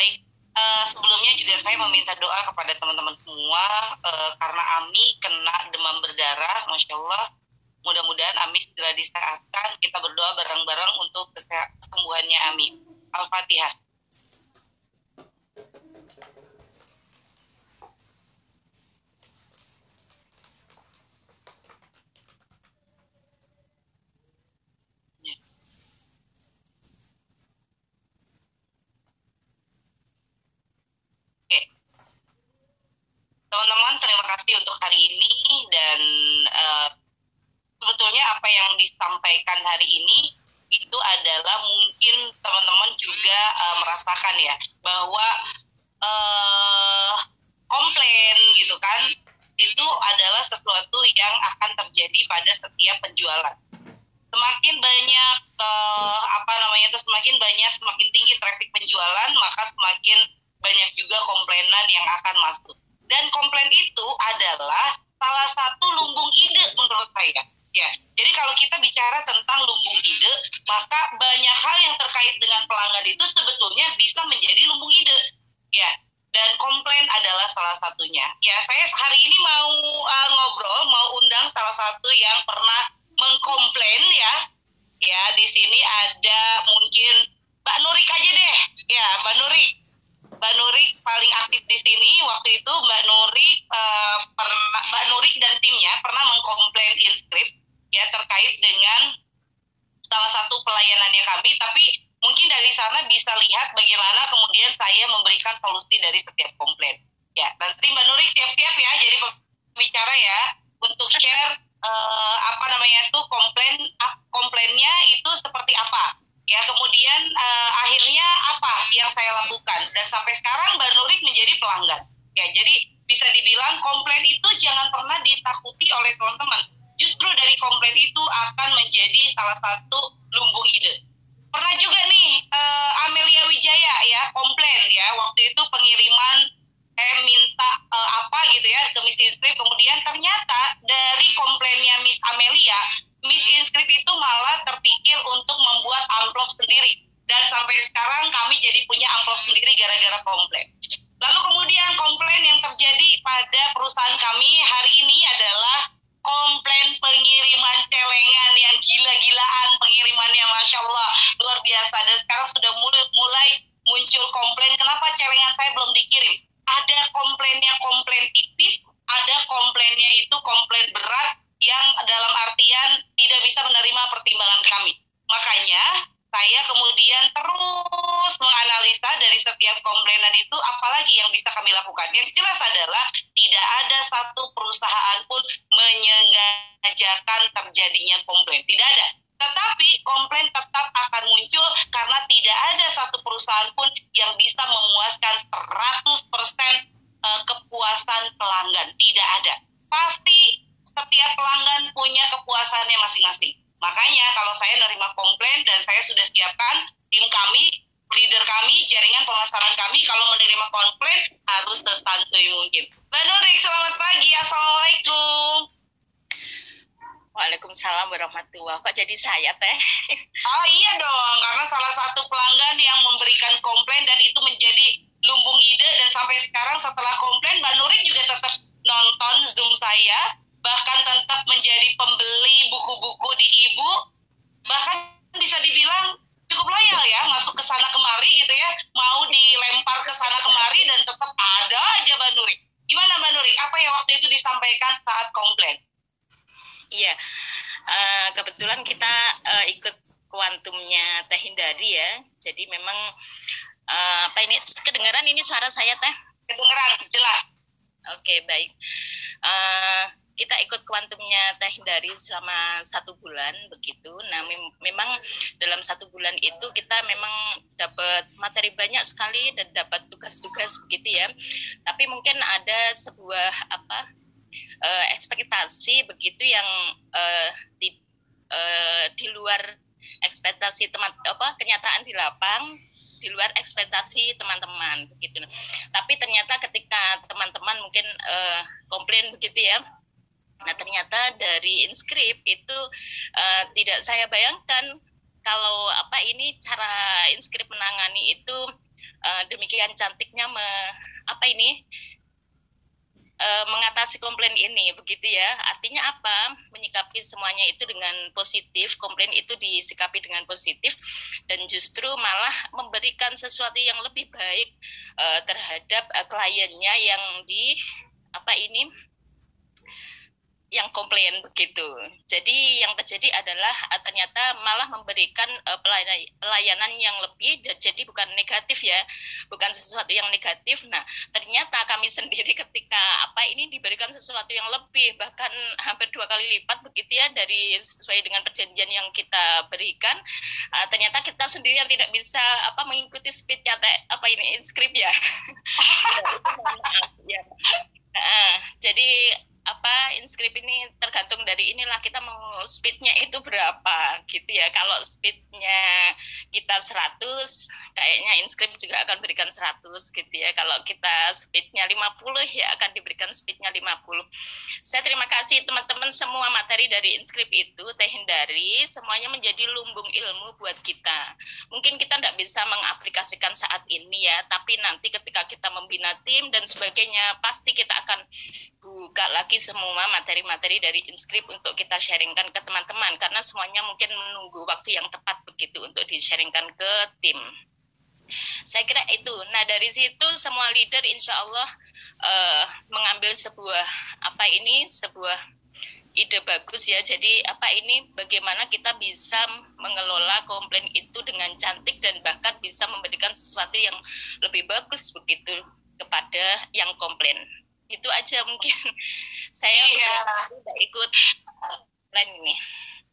baik uh, sebelumnya juga saya meminta doa kepada teman-teman semua uh, karena Ami kena demam berdarah, masya Allah. Mudah-mudahan Ami segera disehatkan. Kita berdoa bareng-bareng untuk kesembuhannya Ami. Al-Fatihah. Teman-teman terima kasih untuk hari ini dan uh, sebetulnya apa yang disampaikan hari ini itu adalah mungkin teman-teman juga uh, merasakan ya bahwa uh, komplain gitu kan itu adalah sesuatu yang akan terjadi pada setiap penjualan. Semakin banyak uh, apa namanya itu semakin banyak semakin tinggi traffic penjualan maka semakin banyak juga komplainan yang akan masuk dan komplain itu adalah salah satu lumbung ide menurut saya. Ya, jadi kalau kita bicara tentang lumbung ide, maka banyak hal yang terkait dengan pelanggan itu sebetulnya bisa menjadi lumbung ide. Ya, dan komplain adalah salah satunya. Ya, saya hari ini mau uh, ngobrol, mau undang salah satu yang pernah mengkomplain ya. Ya, di sini ada mungkin Mbak Nurik aja deh. Ya, Mbak Nurik. Mbak Nurik paling aktif di sini waktu itu Mbak Nurik uh, pernah Mbak Nurik dan timnya pernah mengkomplain inskrip ya terkait dengan salah satu pelayanannya kami. Tapi mungkin dari sana bisa lihat bagaimana kemudian saya memberikan solusi dari setiap komplain. Ya nanti Mbak Nurik siap-siap ya jadi bicara ya untuk share uh, apa namanya itu komplain komplainnya itu seperti apa. Ya kemudian uh, akhirnya apa yang saya lakukan dan sampai sekarang Mbak Nurik menjadi pelanggan. Ya jadi bisa dibilang komplain itu jangan pernah ditakuti oleh teman-teman. Justru dari komplain itu akan menjadi salah satu lumbung ide. Pernah juga nih uh, Amelia Wijaya ya komplain ya. Waktu itu pengiriman eh minta uh, apa gitu ya ke Miss Inscript. Kemudian ternyata dari komplainnya Miss Amelia Miss Inscript itu malah terpikir untuk membuat amplop sendiri. Dan sampai sekarang kami jadi punya amplop sendiri gara-gara komplain. Lalu kemudian komplain yang terjadi pada perusahaan kami hari ini adalah komplain pengiriman celengan yang gila-gilaan pengirimannya Masya Allah luar biasa dan sekarang sudah mulai, mulai muncul komplain kenapa celengan saya belum dikirim ada komplainnya komplain tipis ada komplainnya itu komplain berat yang dalam artian tidak bisa menerima pertimbangan kami. Makanya saya kemudian komplainan itu apalagi yang bisa kami lakukan. Yang jelas adalah tidak ada satu perusahaan pun menyengajakan terjadinya komplain. Tidak ada. Tetapi komplain tetap akan muncul karena tidak ada satu perusahaan pun yang bisa memuaskan 100% eh, kepuasan pelanggan. Tidak ada. Pasti setiap pelanggan punya kepuasannya masing-masing. Makanya kalau saya nerima komplain dan saya sudah siapkan tim kami, leader kami, jaringan pemasaran kami kalau menerima komplain harus sesantuy mungkin. Mbak Nurik, selamat pagi. Assalamualaikum. Waalaikumsalam warahmatullahi Kok jadi saya teh? Oh iya dong, karena salah satu pelanggan yang memberikan komplain dan itu menjadi lumbung ide dan sampai sekarang setelah komplain Mbak Nurik juga tetap nonton Zoom saya bahkan tetap menjadi pembeli buku-buku di ibu bahkan bisa dibilang cukup loyal ya masuk ke sana kemari gitu ya mau dilempar ke sana kemari dan tetap ada aja Mbak Nuri gimana Mbak Nuri apa yang waktu itu disampaikan saat komplain? Iya uh, kebetulan kita uh, ikut kuantumnya Teh Hindari ya jadi memang uh, apa ini kedengaran ini suara saya Teh kedengaran jelas oke okay, baik uh, kita ikut kuantumnya Teh dari selama satu bulan begitu. Nah, mem memang dalam satu bulan itu kita memang dapat materi banyak sekali dan dapat tugas-tugas begitu ya. Tapi mungkin ada sebuah apa uh, ekspektasi begitu yang uh, di uh, di luar ekspektasi teman apa kenyataan di lapang di luar ekspektasi teman-teman begitu. Tapi ternyata ketika teman-teman mungkin uh, komplain begitu ya, Nah ternyata dari inskrip itu uh, tidak saya bayangkan kalau apa ini cara inskrip menangani itu uh, demikian cantiknya me, apa ini uh, mengatasi komplain ini begitu ya. Artinya apa? Menyikapi semuanya itu dengan positif komplain itu disikapi dengan positif dan justru malah memberikan sesuatu yang lebih baik uh, terhadap uh, kliennya yang di apa ini yang komplain begitu. Jadi yang terjadi adalah uh, ternyata malah memberikan uh, pelayanan, pelayanan yang lebih jadi bukan negatif ya, bukan sesuatu yang negatif. Nah, ternyata kami sendiri ketika apa ini diberikan sesuatu yang lebih bahkan hampir dua kali lipat begitu ya dari sesuai dengan perjanjian yang kita berikan. Uh, ternyata kita sendiri yang tidak bisa apa mengikuti speednya apa ini script ya. ya. Nah, jadi inskrip ini tergantung dari inilah kita mau speednya itu berapa gitu ya. Kalau speednya kita 100 kayaknya inskrip juga akan berikan 100 gitu ya. Kalau kita speednya 50 ya akan diberikan speednya 50 saya terima kasih teman-teman semua materi dari inskrip itu teh hindari semuanya menjadi lumbung ilmu buat kita. Mungkin kita tidak bisa mengaplikasikan saat ini ya tapi nanti ketika kita membina tim dan sebagainya pasti kita akan buka lagi semua materi-materi dari inskrip untuk kita sharingkan ke teman-teman karena semuanya mungkin menunggu waktu yang tepat begitu untuk di-sharingkan ke tim. Saya kira itu. Nah dari situ semua leader insya Allah uh, mengambil sebuah apa ini sebuah ide bagus ya. Jadi apa ini bagaimana kita bisa mengelola komplain itu dengan cantik dan bahkan bisa memberikan sesuatu yang lebih bagus begitu kepada yang komplain itu aja mungkin saya iya. udah ikut plan ini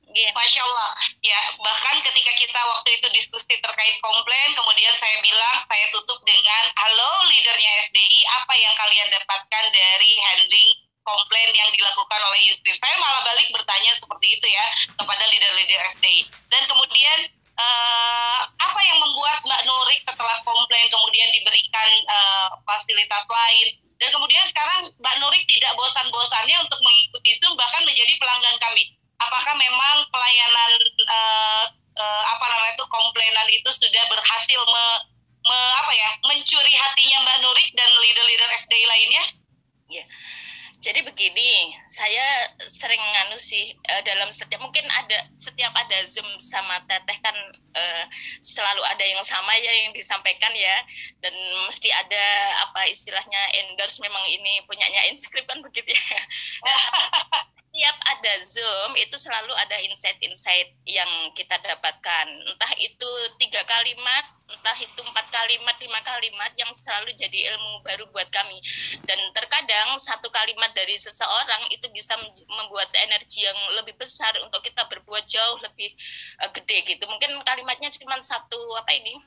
Yeah. Masya Allah, ya bahkan ketika kita waktu itu diskusi terkait komplain, kemudian saya bilang saya tutup dengan halo leadernya SDI, apa yang kalian dapatkan dari handling komplain yang dilakukan oleh Yusuf? Saya malah balik bertanya seperti itu ya kepada leader-leader SDI. Dan kemudian uh, apa yang membuat Mbak Nurik setelah komplain kemudian diberikan uh, fasilitas lain? Dan kemudian sekarang Mbak Nurik tidak bosan-bosannya untuk mengikuti Zoom bahkan menjadi pelanggan kami. Apakah memang pelayanan uh, uh, apa namanya itu komplainan itu sudah berhasil me, me, apa ya mencuri hatinya Mbak Nurik dan leader-leader SDI lainnya? Ya. Jadi begini, saya sering nganu sih uh, dalam setiap mungkin ada setiap ada zoom sama teteh kan uh, selalu ada yang sama ya yang disampaikan ya dan mesti ada apa istilahnya endorse memang ini punyanya inskrip kan begitu ya. setiap ada Zoom itu selalu ada insight-insight yang kita dapatkan. Entah itu tiga kalimat, entah itu empat kalimat, lima kalimat yang selalu jadi ilmu baru buat kami. Dan terkadang satu kalimat dari seseorang itu bisa membuat energi yang lebih besar untuk kita berbuat jauh lebih uh, gede gitu. Mungkin kalimatnya cuma satu apa ini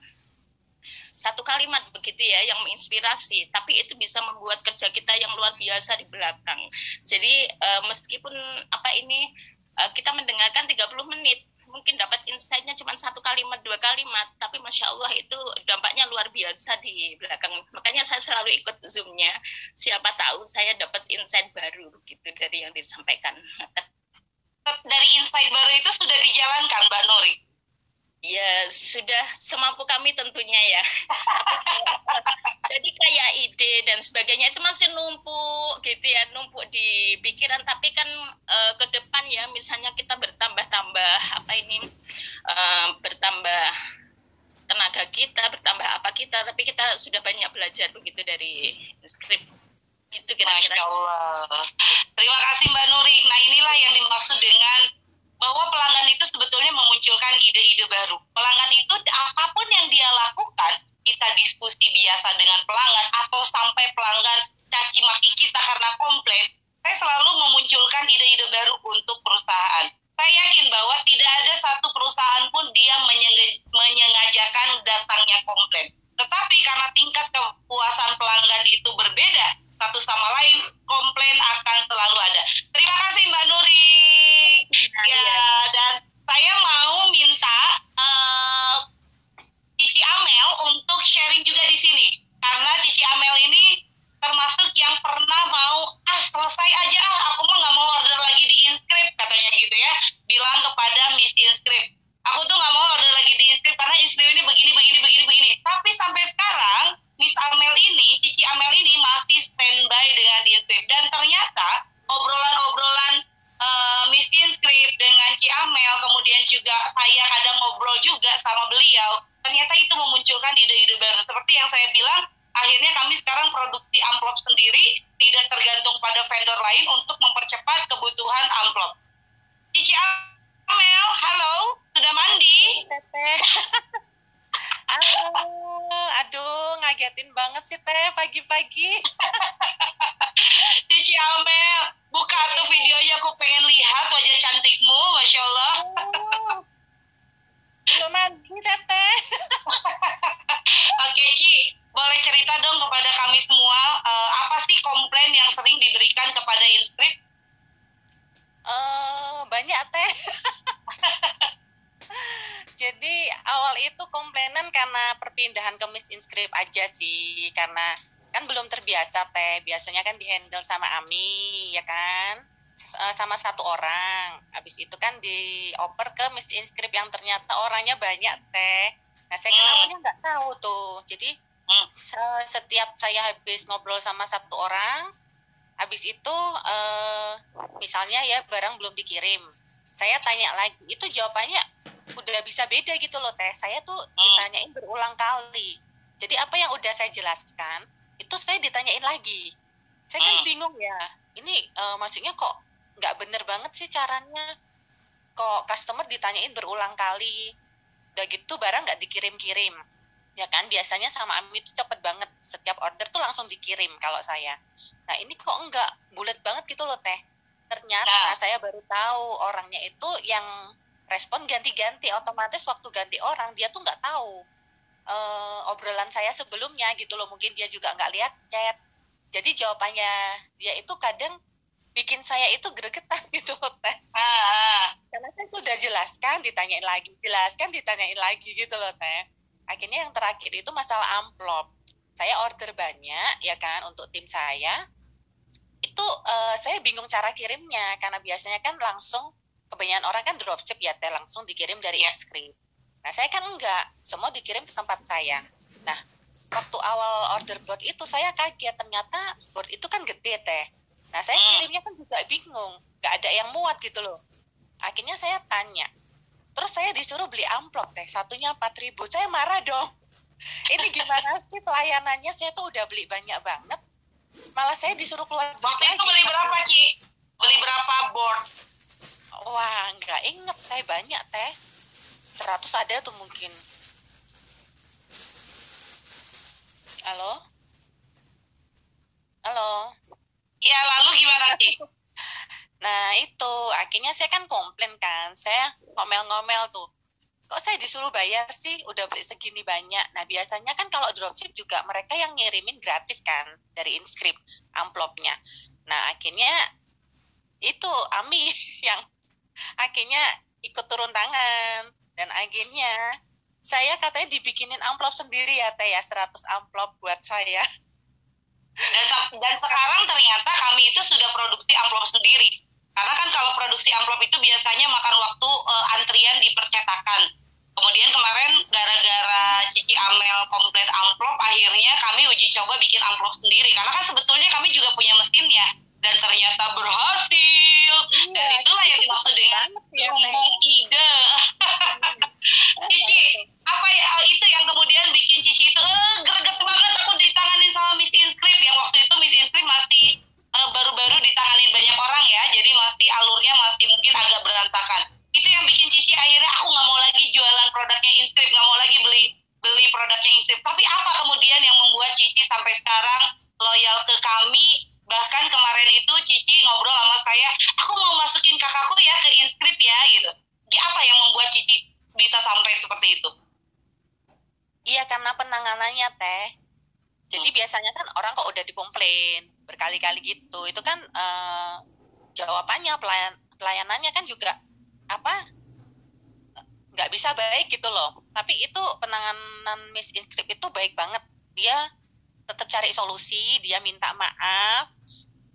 satu kalimat begitu ya yang menginspirasi. Tapi itu bisa membuat kerja kita yang luar biasa di belakang. Jadi uh, meskipun apa ini uh, kita mendengarkan 30 menit mungkin dapat insight-nya cuma satu kalimat dua kalimat. Tapi masya Allah itu dampaknya luar biasa di belakang. Makanya saya selalu ikut zoomnya. Siapa tahu saya dapat insight baru begitu dari yang disampaikan. Dari insight baru itu sudah dijalankan Mbak Nuri Ya sudah semampu kami tentunya ya. Jadi kayak ide dan sebagainya itu masih numpuk gitu ya, numpuk di pikiran. Tapi kan e, ke depan ya, misalnya kita bertambah-tambah apa ini, e, bertambah tenaga kita, bertambah apa kita, tapi kita sudah banyak belajar begitu dari skrip. Gitu kira-kira. Masya Allah. Terima kasih Mbak Nuri. Nah inilah yang dimaksud dengan bahwa pelanggan itu sebetulnya memunculkan ide-ide baru. Pelanggan itu apa pun yang dia lakukan, kita diskusi biasa dengan pelanggan atau sampai pelanggan caci maki kita karena komplain, saya selalu memunculkan ide-ide baru untuk perusahaan. Saya yakin bahwa tidak ada satu perusahaan pun dia menyengajakan datangnya komplain. Tetapi karena tingkat kepuasan pelanggan itu berbeda satu sama lain, komplain akan selalu ada. Terima kasih Mbak Nuri. Ya, dan saya mau minta uh, Cici Amel untuk sharing juga di sini. Karena Cici Amel ini termasuk yang pernah mau, ah selesai aja ah, aku mah nggak mau order lagi di Inscript, katanya gitu ya. Bilang kepada Miss Inscript. Aku tuh nggak mau order lagi di Inscript karena Inscript ini begini, begini, begini, begini. Tapi sampai sekarang Miss Amel ini, Cici Amel ini masih standby dengan inskrip dan ternyata obrolan-obrolan uh, Miss Inscript dengan Ci Amel, kemudian juga saya kadang ngobrol juga sama beliau, ternyata itu memunculkan ide-ide baru. Seperti yang saya bilang, akhirnya kami sekarang produksi amplop sendiri, tidak tergantung pada vendor lain untuk mempercepat kebutuhan amplop. Cici Amel, halo, sudah mandi? Halo, aduh ngagetin banget sih teh pagi-pagi. Cici Amel, buka tuh videonya aku pengen lihat wajah cantikmu, masya Allah. Oh, belum mandi teteh. Oke Ci, boleh cerita dong kepada kami semua uh, apa sih komplain yang sering diberikan kepada inskrip? Uh, banyak teh. Jadi awal itu komplainan karena perpindahan ke Miss Inscript aja sih, karena kan belum terbiasa teh. Biasanya kan dihandle sama Ami, ya kan? Eh, sama satu orang. Habis itu kan dioper ke Miss Inscript yang ternyata orangnya banyak teh. Nah saya kan awalnya nggak tahu tuh. Jadi hmm. setiap saya habis ngobrol sama satu orang, habis itu uh, misalnya ya barang belum dikirim, saya tanya lagi, itu jawabannya udah bisa beda gitu loh teh saya tuh hmm. ditanyain berulang kali jadi apa yang udah saya jelaskan itu saya ditanyain lagi saya kan bingung ya ini uh, maksudnya kok nggak bener banget sih caranya. Kok customer ditanyain berulang kali. Udah gitu barang nggak dikirim-kirim. Ya kan biasanya sama Ami itu cepet banget. Setiap order tuh langsung dikirim kalau saya. Nah ini kok enggak bulat banget gitu loh teh. Ternyata nah. saya baru tahu orangnya itu yang respon ganti-ganti. Otomatis waktu ganti orang dia tuh nggak tahu uh, obrolan saya sebelumnya gitu loh. Mungkin dia juga nggak lihat chat. Jadi jawabannya dia itu kadang bikin saya itu gregetan gitu loh teh ah. karena saya sudah jelaskan ditanyain lagi jelaskan ditanyain lagi gitu loh teh akhirnya yang terakhir itu masalah amplop saya order banyak ya kan untuk tim saya itu uh, saya bingung cara kirimnya karena biasanya kan langsung kebanyakan orang kan dropship ya teh langsung dikirim dari es krim. Nah saya kan enggak, semua dikirim ke tempat saya. Nah waktu awal order board itu saya kaget ternyata board itu kan gede teh. Nah saya hmm. kirimnya kan juga bingung, nggak ada yang muat gitu loh. Akhirnya saya tanya, terus saya disuruh beli amplop teh, satunya empat ribu. Saya marah dong. Ini gimana sih pelayanannya? Saya tuh udah beli banyak banget. Malah saya disuruh keluar. Waktu itu beli berapa, Ci? Beli berapa board? wah nggak inget teh banyak teh seratus ada tuh mungkin halo halo ya lalu gimana sih nah itu. Akhirnya saya kan komplain kan. Saya ngomel-ngomel tuh. Kok saya disuruh bayar sih? Udah beli segini banyak. Nah biasanya kan kalau dropship juga mereka yang ngirimin gratis kan dari inscript amplopnya. Nah akhirnya itu Ami yang akhirnya ikut turun tangan. Dan akhirnya saya katanya dibikinin amplop sendiri ya teh ya. 100 amplop buat saya dan, dan sekarang ternyata kami itu sudah produksi amplop sendiri. Karena kan kalau produksi amplop itu biasanya makan waktu uh, antrian di percetakan kemudian kemarin gara-gara Cici Amel komplit amplop akhirnya kami uji coba bikin amplop sendiri. Karena kan sebetulnya kami juga punya mesinnya. Dan ternyata berhasil. Iya, dan itulah yang dimaksud dengan rumpung ide Cici apa ya itu yang kemudian bikin Cici itu eh, greget banget aku ditanganin sama Miss Inscript yang waktu itu Miss Inscript masih uh, baru-baru ditanganin banyak orang ya jadi masih alurnya masih mungkin agak berantakan itu yang bikin Cici akhirnya aku nggak mau lagi jualan produknya Inscript nggak mau lagi beli beli produknya Inscript tapi apa kemudian yang membuat Cici sampai sekarang loyal ke kami bahkan kemarin itu Cici ngobrol sama saya aku mau masukin kakakku ya ke inskrip ya gitu apa yang membuat Cici bisa sampai seperti itu iya karena penanganannya teh jadi hmm. biasanya kan orang kok udah dikomplain berkali-kali gitu. Itu kan uh, jawabannya pelayan pelayanannya kan juga apa nggak bisa baik gitu loh. Tapi itu penanganan miss inscript itu baik banget. Dia tetap cari solusi dia minta maaf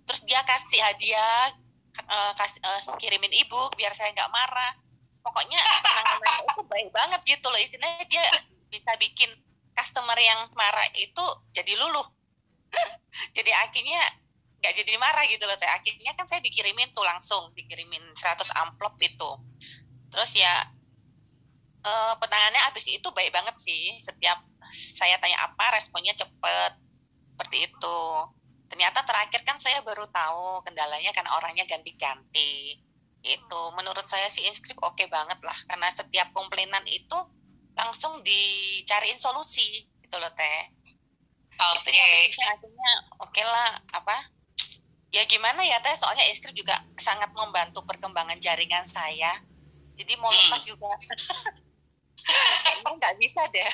terus dia kasih hadiah uh, kasih uh, kirimin ibu biar saya nggak marah. Pokoknya penanganannya itu baik banget gitu loh. Istilahnya dia bisa bikin customer yang marah itu jadi luluh jadi akhirnya nggak jadi marah gitu loh teh. Akhirnya kan saya dikirimin tuh langsung dikirimin 100 amplop itu. Terus ya eh, penangannya abis itu baik banget sih. Setiap saya tanya apa responnya cepet. Seperti itu. Ternyata terakhir kan saya baru tahu kendalanya karena orangnya ganti-ganti. Itu menurut saya si inskrip oke okay banget lah. Karena setiap komplainan itu langsung dicariin solusi gitu loh teh Oke. Okay. akhirnya oke okay lah apa ya gimana ya teh soalnya inskrip juga sangat membantu perkembangan jaringan saya jadi mau hmm. lepas juga emang nggak bisa deh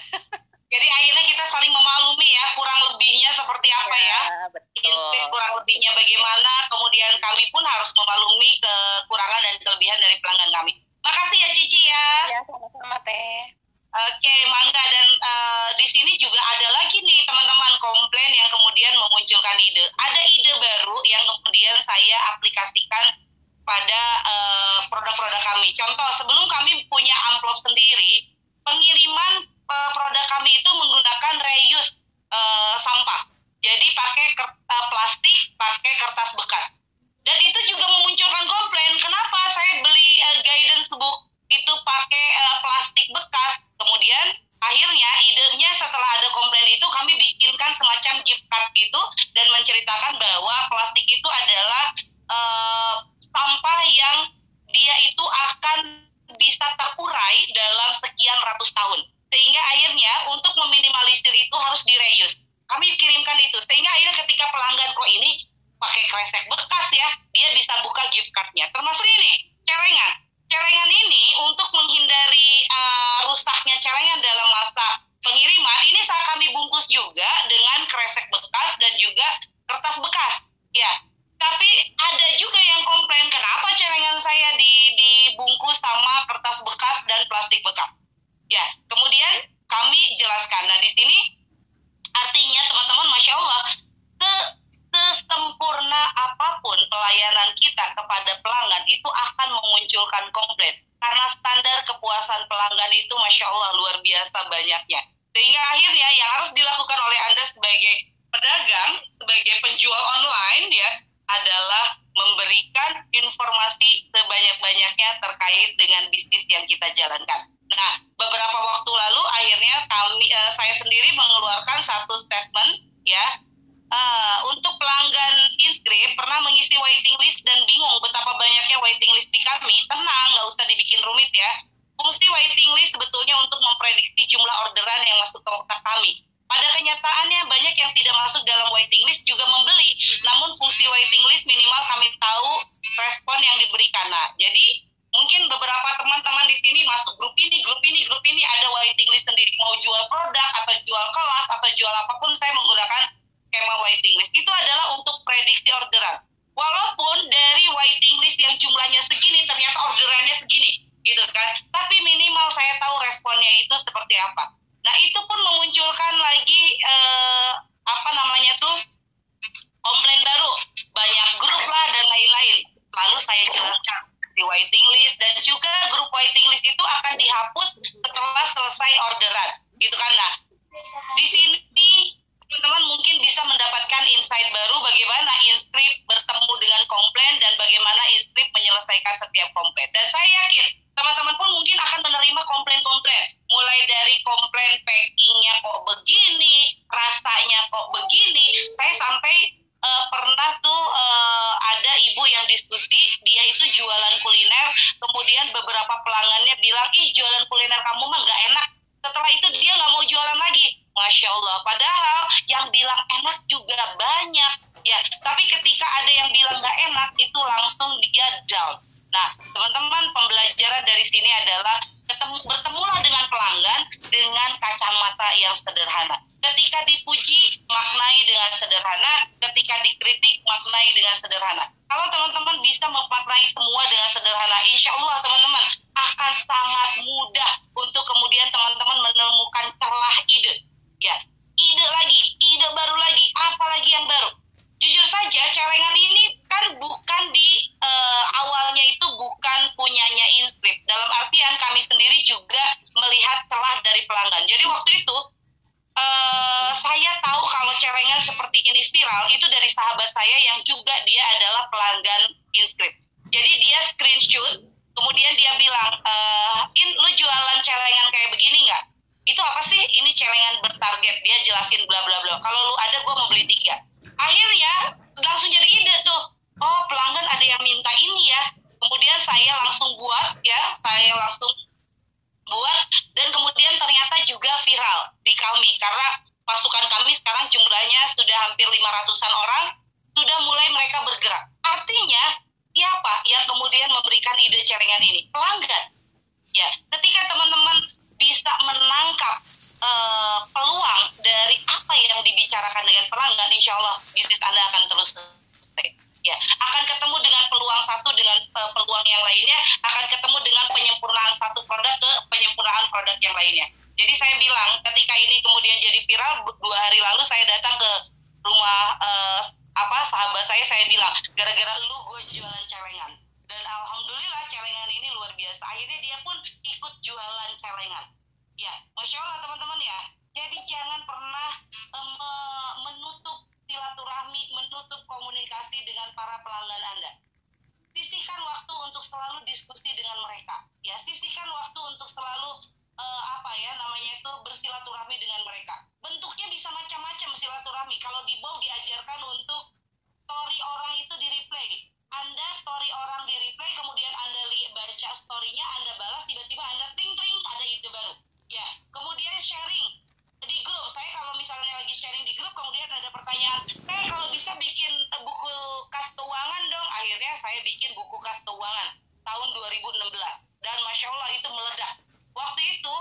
jadi akhirnya kita saling memaklumi ya kurang lebihnya seperti apa ya, ya betul. kurang lebihnya bagaimana kemudian kami pun harus memaklumi kekurangan dan kelebihan dari pelanggan kami makasih ya Cici ya ya sama-sama teh Oke, mangga dan uh, di sini juga ada lagi nih teman-teman komplain yang kemudian memunculkan ide. Ada ide baru yang kemudian saya aplikasikan pada uh, produk-produk kami. Contoh, sebelum kami punya amplop sendiri, pengiriman uh, produk kami itu menggunakan reuse uh, sampah. Jadi pakai uh, plastik, pakai kertas bekas. Dan itu juga memunculkan komplain, kenapa saya beli uh, guidance book itu pakai uh, plastik bekas. Kemudian akhirnya idenya setelah ada komplain itu kami bikinkan semacam gift card gitu dan menceritakan bahwa plastik itu adalah uh, sampah yang dia itu akan bisa terurai dalam sekian ratus tahun. Sehingga akhirnya untuk meminimalisir itu harus direuse. Kami kirimkan itu. Sehingga akhirnya ketika pelanggan kok ini pakai kresek bekas ya dia bisa buka gift cardnya. Termasuk ini celengan celengan ini untuk menghindari uh, rusaknya celengan dalam masa pengiriman ini saat kami bungkus juga dengan kresek bekas dan juga kertas bekas. Ya tapi ada juga yang komplain kenapa celengan saya di, dibungkus sama kertas bekas dan plastik bekas? Ya kemudian kami jelaskan. Nah di sini artinya teman-teman masya Allah sesempurna apa pun pelayanan kita kepada pelanggan itu akan memunculkan komplain karena standar kepuasan pelanggan itu masya Allah luar biasa banyaknya sehingga akhirnya yang harus dilakukan oleh anda sebagai pedagang sebagai penjual online ya adalah memberikan informasi sebanyak-banyaknya terkait dengan bisnis yang kita jalankan. Nah, beberapa waktu lalu akhirnya kami uh, saya sendiri mengeluarkan satu statement ya uh, untuk pelanggan Inscript pernah mengisi waiting list dan bingung betapa banyaknya waiting list di kami, tenang, nggak usah dibikin rumit ya. Fungsi waiting list sebetulnya untuk memprediksi jumlah orderan yang masuk ke otak kami. Pada kenyataannya banyak yang tidak masuk dalam waiting list juga membeli, namun fungsi waiting list minimal kami tahu respon yang diberikan. Nah, jadi mungkin beberapa teman-teman di sini masuk grup ini, grup ini, grup ini ada waiting list sendiri mau jual produk atau jual kelas atau jual apa pun saya menggunakan skema waiting list itu adalah untuk prediksi orderan. Walaupun dari waiting list yang jumlahnya segini ternyata orderannya segini, gitu kan. Tapi minimal saya tahu responnya itu seperti apa. Nah itu pun memunculkan lagi eh, apa namanya tuh komplain baru, banyak grup lah dan lain-lain. Lalu saya jelaskan di waiting list dan juga grup waiting list itu akan dihapus setelah selesai orderan, gitu kan. Nah di sini mendapatkan insight baru bagaimana inskrip bertemu dengan komplain dan bagaimana inskrip menyelesaikan setiap komplain. Dan saya yakin teman-teman pun mungkin akan menerima komplain-komplain. Mulai dari komplain packingnya kok begini, rasanya kok begini. Saya sampai uh, pernah tuh uh, ada ibu yang diskusi, dia itu jualan kuliner, kemudian beberapa pelanggannya bilang, ih jualan kuliner kamu mah nggak enak. Setelah itu dia nggak mau jualan lagi Masya Allah. Padahal yang bilang enak juga banyak. Ya, tapi ketika ada yang bilang nggak enak, itu langsung dia down. Nah, teman-teman, pembelajaran dari sini adalah ketemu, bertemulah dengan pelanggan dengan kacamata yang sederhana. Ketika dipuji, maknai dengan sederhana. Ketika dikritik, maknai dengan sederhana. Kalau teman-teman bisa memaknai semua dengan sederhana, insya Allah teman-teman akan sangat mudah untuk kemudian teman-teman menemukan celah ide ya ide lagi ide baru lagi apa lagi yang baru jujur saja celengan ini kan bukan di uh, awalnya itu bukan punyanya inskrip dalam artian kami sendiri juga melihat celah dari pelanggan jadi waktu itu uh, tahu kalau celengan seperti ini viral itu dari sahabat saya yang juga dia adalah pelanggan inscript. Jadi dia screenshot, kemudian dia bilang, e, in lu jualan celengan kayak begini nggak? Itu apa sih? Ini celengan bertarget. Dia jelasin bla bla bla. Kalau lu ada, gue mau beli tiga. Akhirnya langsung jadi ide tuh. Oh pelanggan ada yang minta ini ya. Kemudian saya langsung buat ya, saya langsung buat dan kemudian ternyata juga viral di kami karena pasukan kami sekarang jumlahnya sudah hampir 500-an orang sudah mulai mereka bergerak. Artinya siapa yang kemudian memberikan ide celengan ini? Pelanggan. Ya, ketika teman-teman bisa menangkap uh, peluang dari apa yang dibicarakan dengan pelanggan, insya Allah bisnis Anda akan terus stay. Ya akan ketemu dengan peluang satu dengan uh, peluang yang lainnya akan ketemu dengan penyempurnaan satu produk ke penyempurnaan produk yang lainnya. Jadi saya bilang ketika ini kemudian jadi viral dua hari lalu saya datang ke rumah uh, apa sahabat saya saya bilang gara-gara lu gue jualan celengan dan alhamdulillah celengan ini luar biasa akhirnya dia pun ikut jualan celengan ya masya allah teman-teman ya jadi jangan pernah um, menutup silaturahmi, menutup komunikasi dengan para pelanggan Anda. Sisihkan waktu untuk selalu diskusi dengan mereka. Ya, sisihkan waktu untuk selalu uh, apa ya namanya itu bersilaturahmi dengan mereka. Bentuknya bisa macam-macam silaturahmi. Kalau di bawah diajarkan untuk story orang itu di replay. Anda story orang di replay, kemudian Anda baca storynya, Anda balas, tiba-tiba Anda ting-ting ada ide baru. Ya, kemudian sharing di grup. Saya kalau misalnya lagi sharing di grup kemudian ada pertanyaan eh kalau bisa bikin buku kas keuangan dong? Akhirnya saya bikin buku kas keuangan tahun 2016 dan masya Allah itu meledak. Waktu itu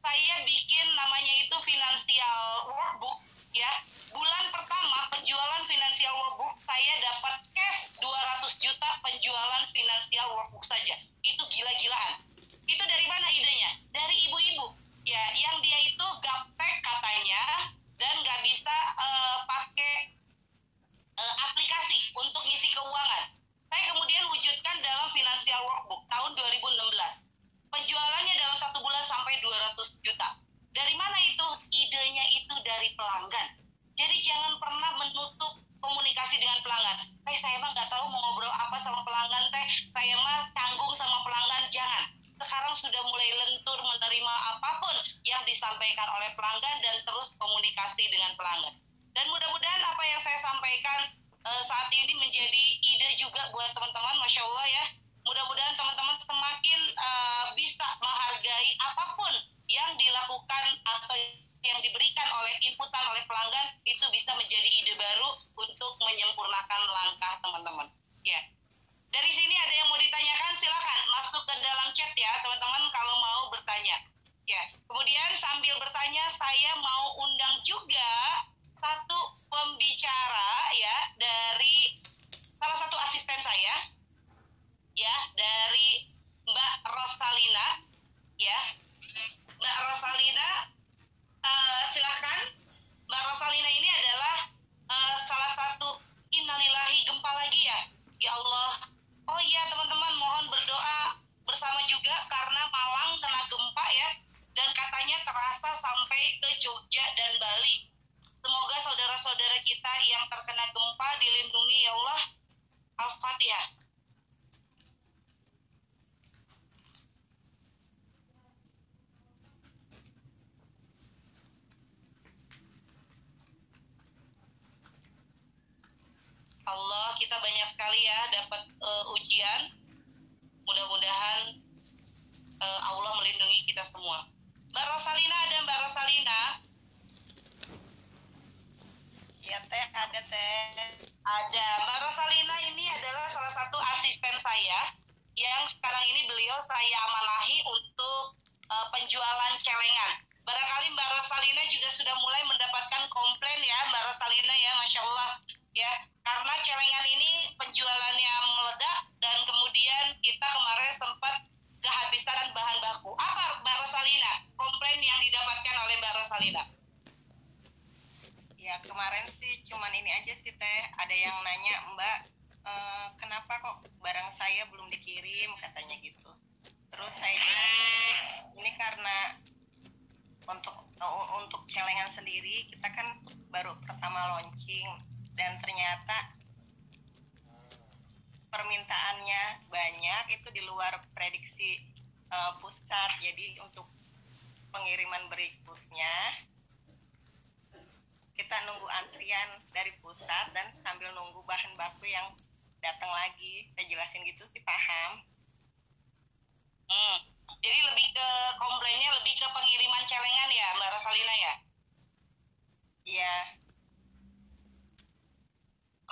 saya bikin namanya itu financial workbook ya bulan pertama penjualan financial workbook saya dapat cash 200 juta penjualan financial workbook saja itu gila-gilaan itu dari mana idenya dari ibu-ibu ya yang dia itu gaptek katanya dan nggak bisa uh, pakai uh, aplikasi untuk ngisi keuangan. Saya kemudian wujudkan dalam financial workbook tahun 2016. Penjualannya dalam satu bulan sampai 200 juta. Dari mana itu? Idenya itu dari pelanggan. Jadi jangan pernah menutup komunikasi dengan pelanggan. Teh saya mah nggak tahu mau ngobrol apa sama pelanggan teh. Saya mah canggung sama pelanggan. Jangan sekarang sudah mulai lentur menerima apa pun yang disampaikan oleh pelanggan dan terus komunikasi dengan pelanggan. Dan mudah-mudahan apa yang saya sampaikan uh, saat ini menjadi ide juga buat teman-teman, masya Allah ya. Mudah-mudahan teman-teman semakin uh, dilakukan atau yang diberikan oleh inputan oleh pelanggan itu bisa menjadi ide baru untuk menyempurnakan langkah teman-teman. Ya. Dari sini ada yang mau ditanyakan, silakan masuk ke dalam chat ya, teman-teman kalau mau bertanya. Ya, kemudian sambil bertanya, saya mau undang juga satu pembicara ya dari salah satu asisten saya, ya dari Mbak Rosalina, ya Mbak Rosalina, uh, silakan. Mbak Rosalina ini adalah uh, salah satu innalillahi gempa lagi ya, ya Allah Oh iya teman-teman mohon berdoa bersama juga karena Malang kena gempa ya dan katanya terasa sampai ke Jogja dan Bali. Semoga saudara-saudara kita yang terkena gempa dilindungi ya Allah. Al-Fatihah. Allah kita banyak sekali ya dapat uh, ujian mudah-mudahan uh, Allah melindungi kita semua Mbak Rosalina ada Mbak Rosalina ya teh ada teh ada Mbak Rosalina ini adalah salah satu asisten saya yang sekarang ini beliau saya amanahi untuk uh, penjualan celengan barangkali Mbak Rosalina juga sudah mulai mendapatkan komplain ya Mbak Rosalina ya Masya Allah ya karena celengan ini penjualannya meledak dan kemudian kita kemarin sempat kehabisan bahan baku. Apa Mbak Rosalina? Komplain yang didapatkan oleh Mbak Rosalina? Ya kemarin sih cuman ini aja sih teh. Ada yang nanya Mbak uh, kenapa kok barang saya belum dikirim? Katanya gitu. Terus saya bilang ini karena untuk untuk celengan sendiri kita kan baru pertama launching dan ternyata permintaannya banyak itu di luar prediksi uh, pusat. Jadi untuk pengiriman berikutnya kita nunggu antrian dari pusat dan sambil nunggu bahan baku yang datang lagi. Saya jelasin gitu sih paham. Hmm. jadi lebih ke komplainnya lebih ke pengiriman celengan ya mbak Rosalina ya? Iya.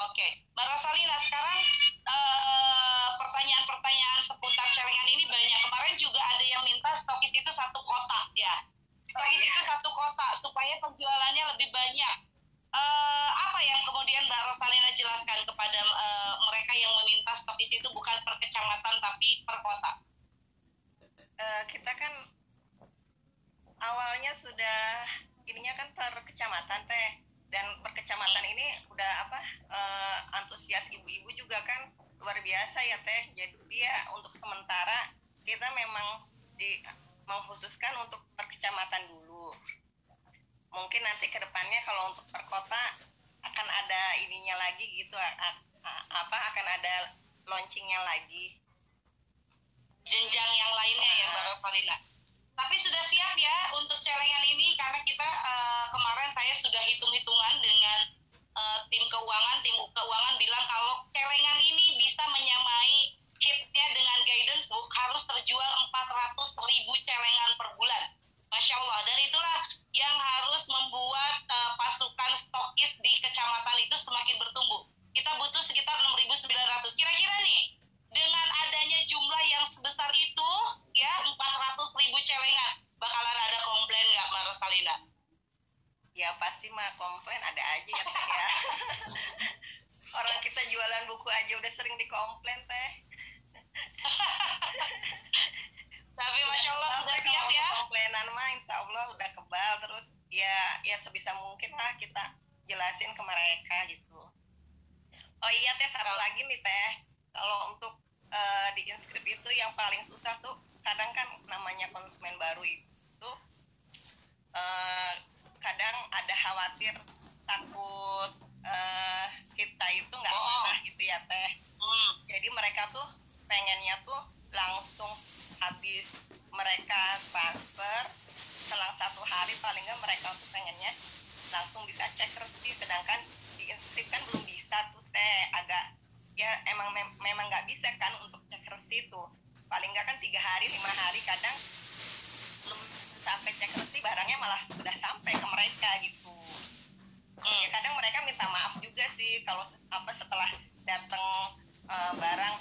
Oke mbak Rosalina sekarang uh, pertanyaan-pertanyaan seputar celengan ini banyak. Kemarin juga ada yang minta stokis itu satu kotak ya stokis itu satu kotak supaya penjualannya lebih banyak. Uh, apa yang kemudian Mbak Rosalina jelaskan kepada uh, mereka yang meminta stokis itu bukan per kecamatan tapi per kota? Uh, kita kan awalnya sudah ininya kan per kecamatan teh. Dan per kecamatan ini udah apa uh, antusias ibu-ibu juga kan luar biasa ya teh. Jadi dia untuk sementara kita memang di mengkhususkan untuk kecamatan dulu. Mungkin nanti ke depannya kalau untuk per kota akan ada ininya lagi gitu apa akan ada launchingnya lagi. Jenjang yang lainnya ya Mbak Rosalina. Tapi sudah siap ya untuk celengan ini karena kita uh, kemarin saya sudah hitung-hitungan dengan uh, tim keuangan tim keuangan bilang kalau celengan ini bisa menyamai kitnya dengan guidance book harus terjual 400 ribu celengan per bulan Masya Allah dan itulah yang harus membuat uh, pasukan stokis di kecamatan itu semakin bertumbuh. Kita butuh sekitar 6.900. Kira-kira nih, dengan adanya jumlah yang sebesar itu, ya 400 ribu celengan, bakalan ada komplain nggak, Mbak Rosalina? Ya pasti mah komplain ada aja ya, ya. Orang kita jualan buku aja udah sering dikomplain teh. sebisa mungkin lah kita jelasin ke mereka gitu. Oh iya teh satu lagi nih teh kalau untuk uh, di inskrip itu yang paling susah tuh kadang kan namanya konsumen baru itu uh, kadang ada khawatir takut uh, kita itu nggak oh. gitu ya teh. Hmm. Jadi mereka tuh pengennya tuh langsung habis mereka transfer selang satu hari paling nggak mereka tuh pengennya langsung bisa cek resmi sedangkan di inskrip kan belum bisa tuh teh. Agak ya emang mem memang nggak bisa kan untuk cek resmi tuh. Paling nggak kan tiga hari lima hari kadang belum sampai cek resmi barangnya malah sudah sampai ke mereka gitu. Hmm. ya kadang mereka minta maaf juga sih kalau apa setelah datang uh, barang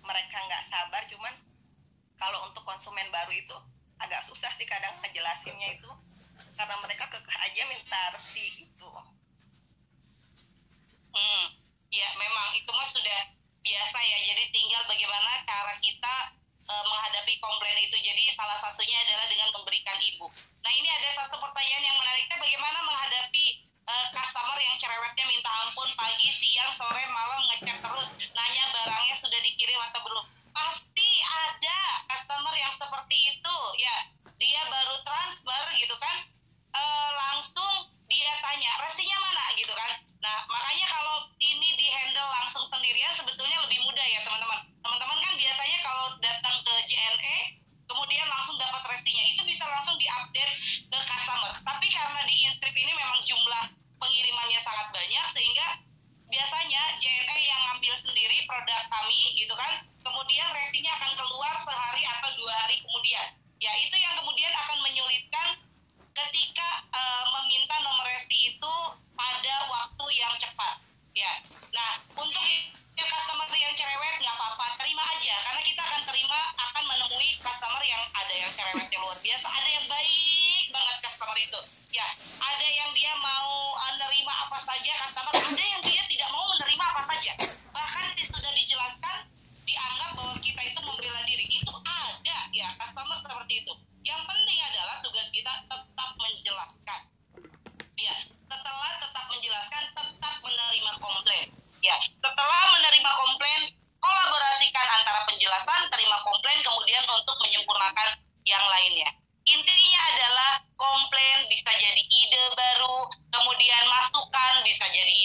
mereka nggak sabar cuman kalau untuk konsumen baru itu agak susah sih kadang ngejelasinnya itu karena mereka kekeh aja minta resi itu hmm ya memang itu mah sudah biasa ya. Jadi tinggal bagaimana cara kita e, menghadapi komplain itu. Jadi salah satunya adalah dengan memberikan ibu. Nah ini ada satu pertanyaan yang menariknya bagaimana menghadapi e, customer yang cerewetnya minta ampun pagi siang sore malam ngecek terus nanya barangnya sudah dikirim atau belum? Pasti ada customer yang seperti itu. Ya dia baru transfer gitu kan e, langsung dia tanya resinya mana? Gitu kan. Nah makanya kalau ini di handle langsung sendirian sebetulnya lebih mudah ya teman-teman. Teman-teman kan biasanya kalau datang ke JNE kemudian langsung dapat resinya. Itu bisa langsung diupdate ke customer. Tapi karena di inscript ini memang jumlah pengirimannya sangat banyak sehingga biasanya JNE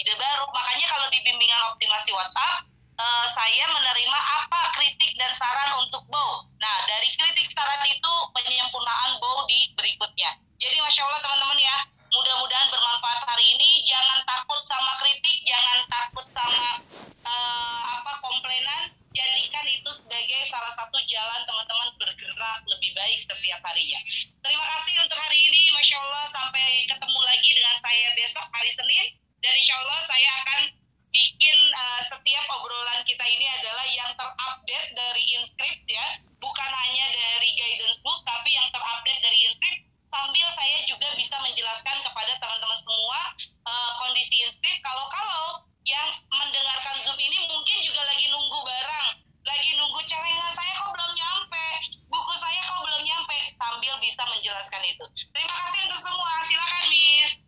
ide baru. Makanya kalau di bimbingan optimasi WhatsApp, uh, saya menerima apa kritik dan saran untuk Bow. Nah, dari kritik saran itu penyempurnaan Bow di berikutnya. Jadi Masya Allah teman-teman ya, mudah-mudahan bermanfaat hari ini. Jangan takut sama kritik, jangan takut sama uh, apa komplainan. Jadikan itu sebagai salah satu jalan teman-teman bergerak lebih baik setiap harinya. Terima kasih untuk hari ini, Masya Allah. Sampai ketemu lagi dengan saya besok hari Senin dan insya Allah saya akan bikin uh, setiap obrolan kita ini adalah yang terupdate dari inscript ya. Bukan hanya dari guidance book tapi yang terupdate dari inscript. Sambil saya juga bisa menjelaskan kepada teman-teman semua uh, kondisi inscript. Kalau-kalau yang mendengarkan Zoom ini mungkin juga lagi nunggu barang, lagi nunggu celengan saya kok belum nyampe, buku saya kok belum nyampe, sambil bisa menjelaskan itu. Terima kasih untuk semua, silakan Miss.